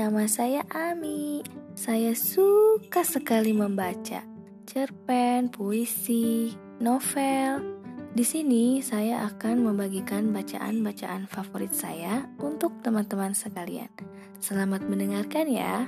nama saya Ami. Saya suka sekali membaca cerpen, puisi, novel. Di sini saya akan membagikan bacaan-bacaan favorit saya untuk teman-teman sekalian. Selamat mendengarkan ya.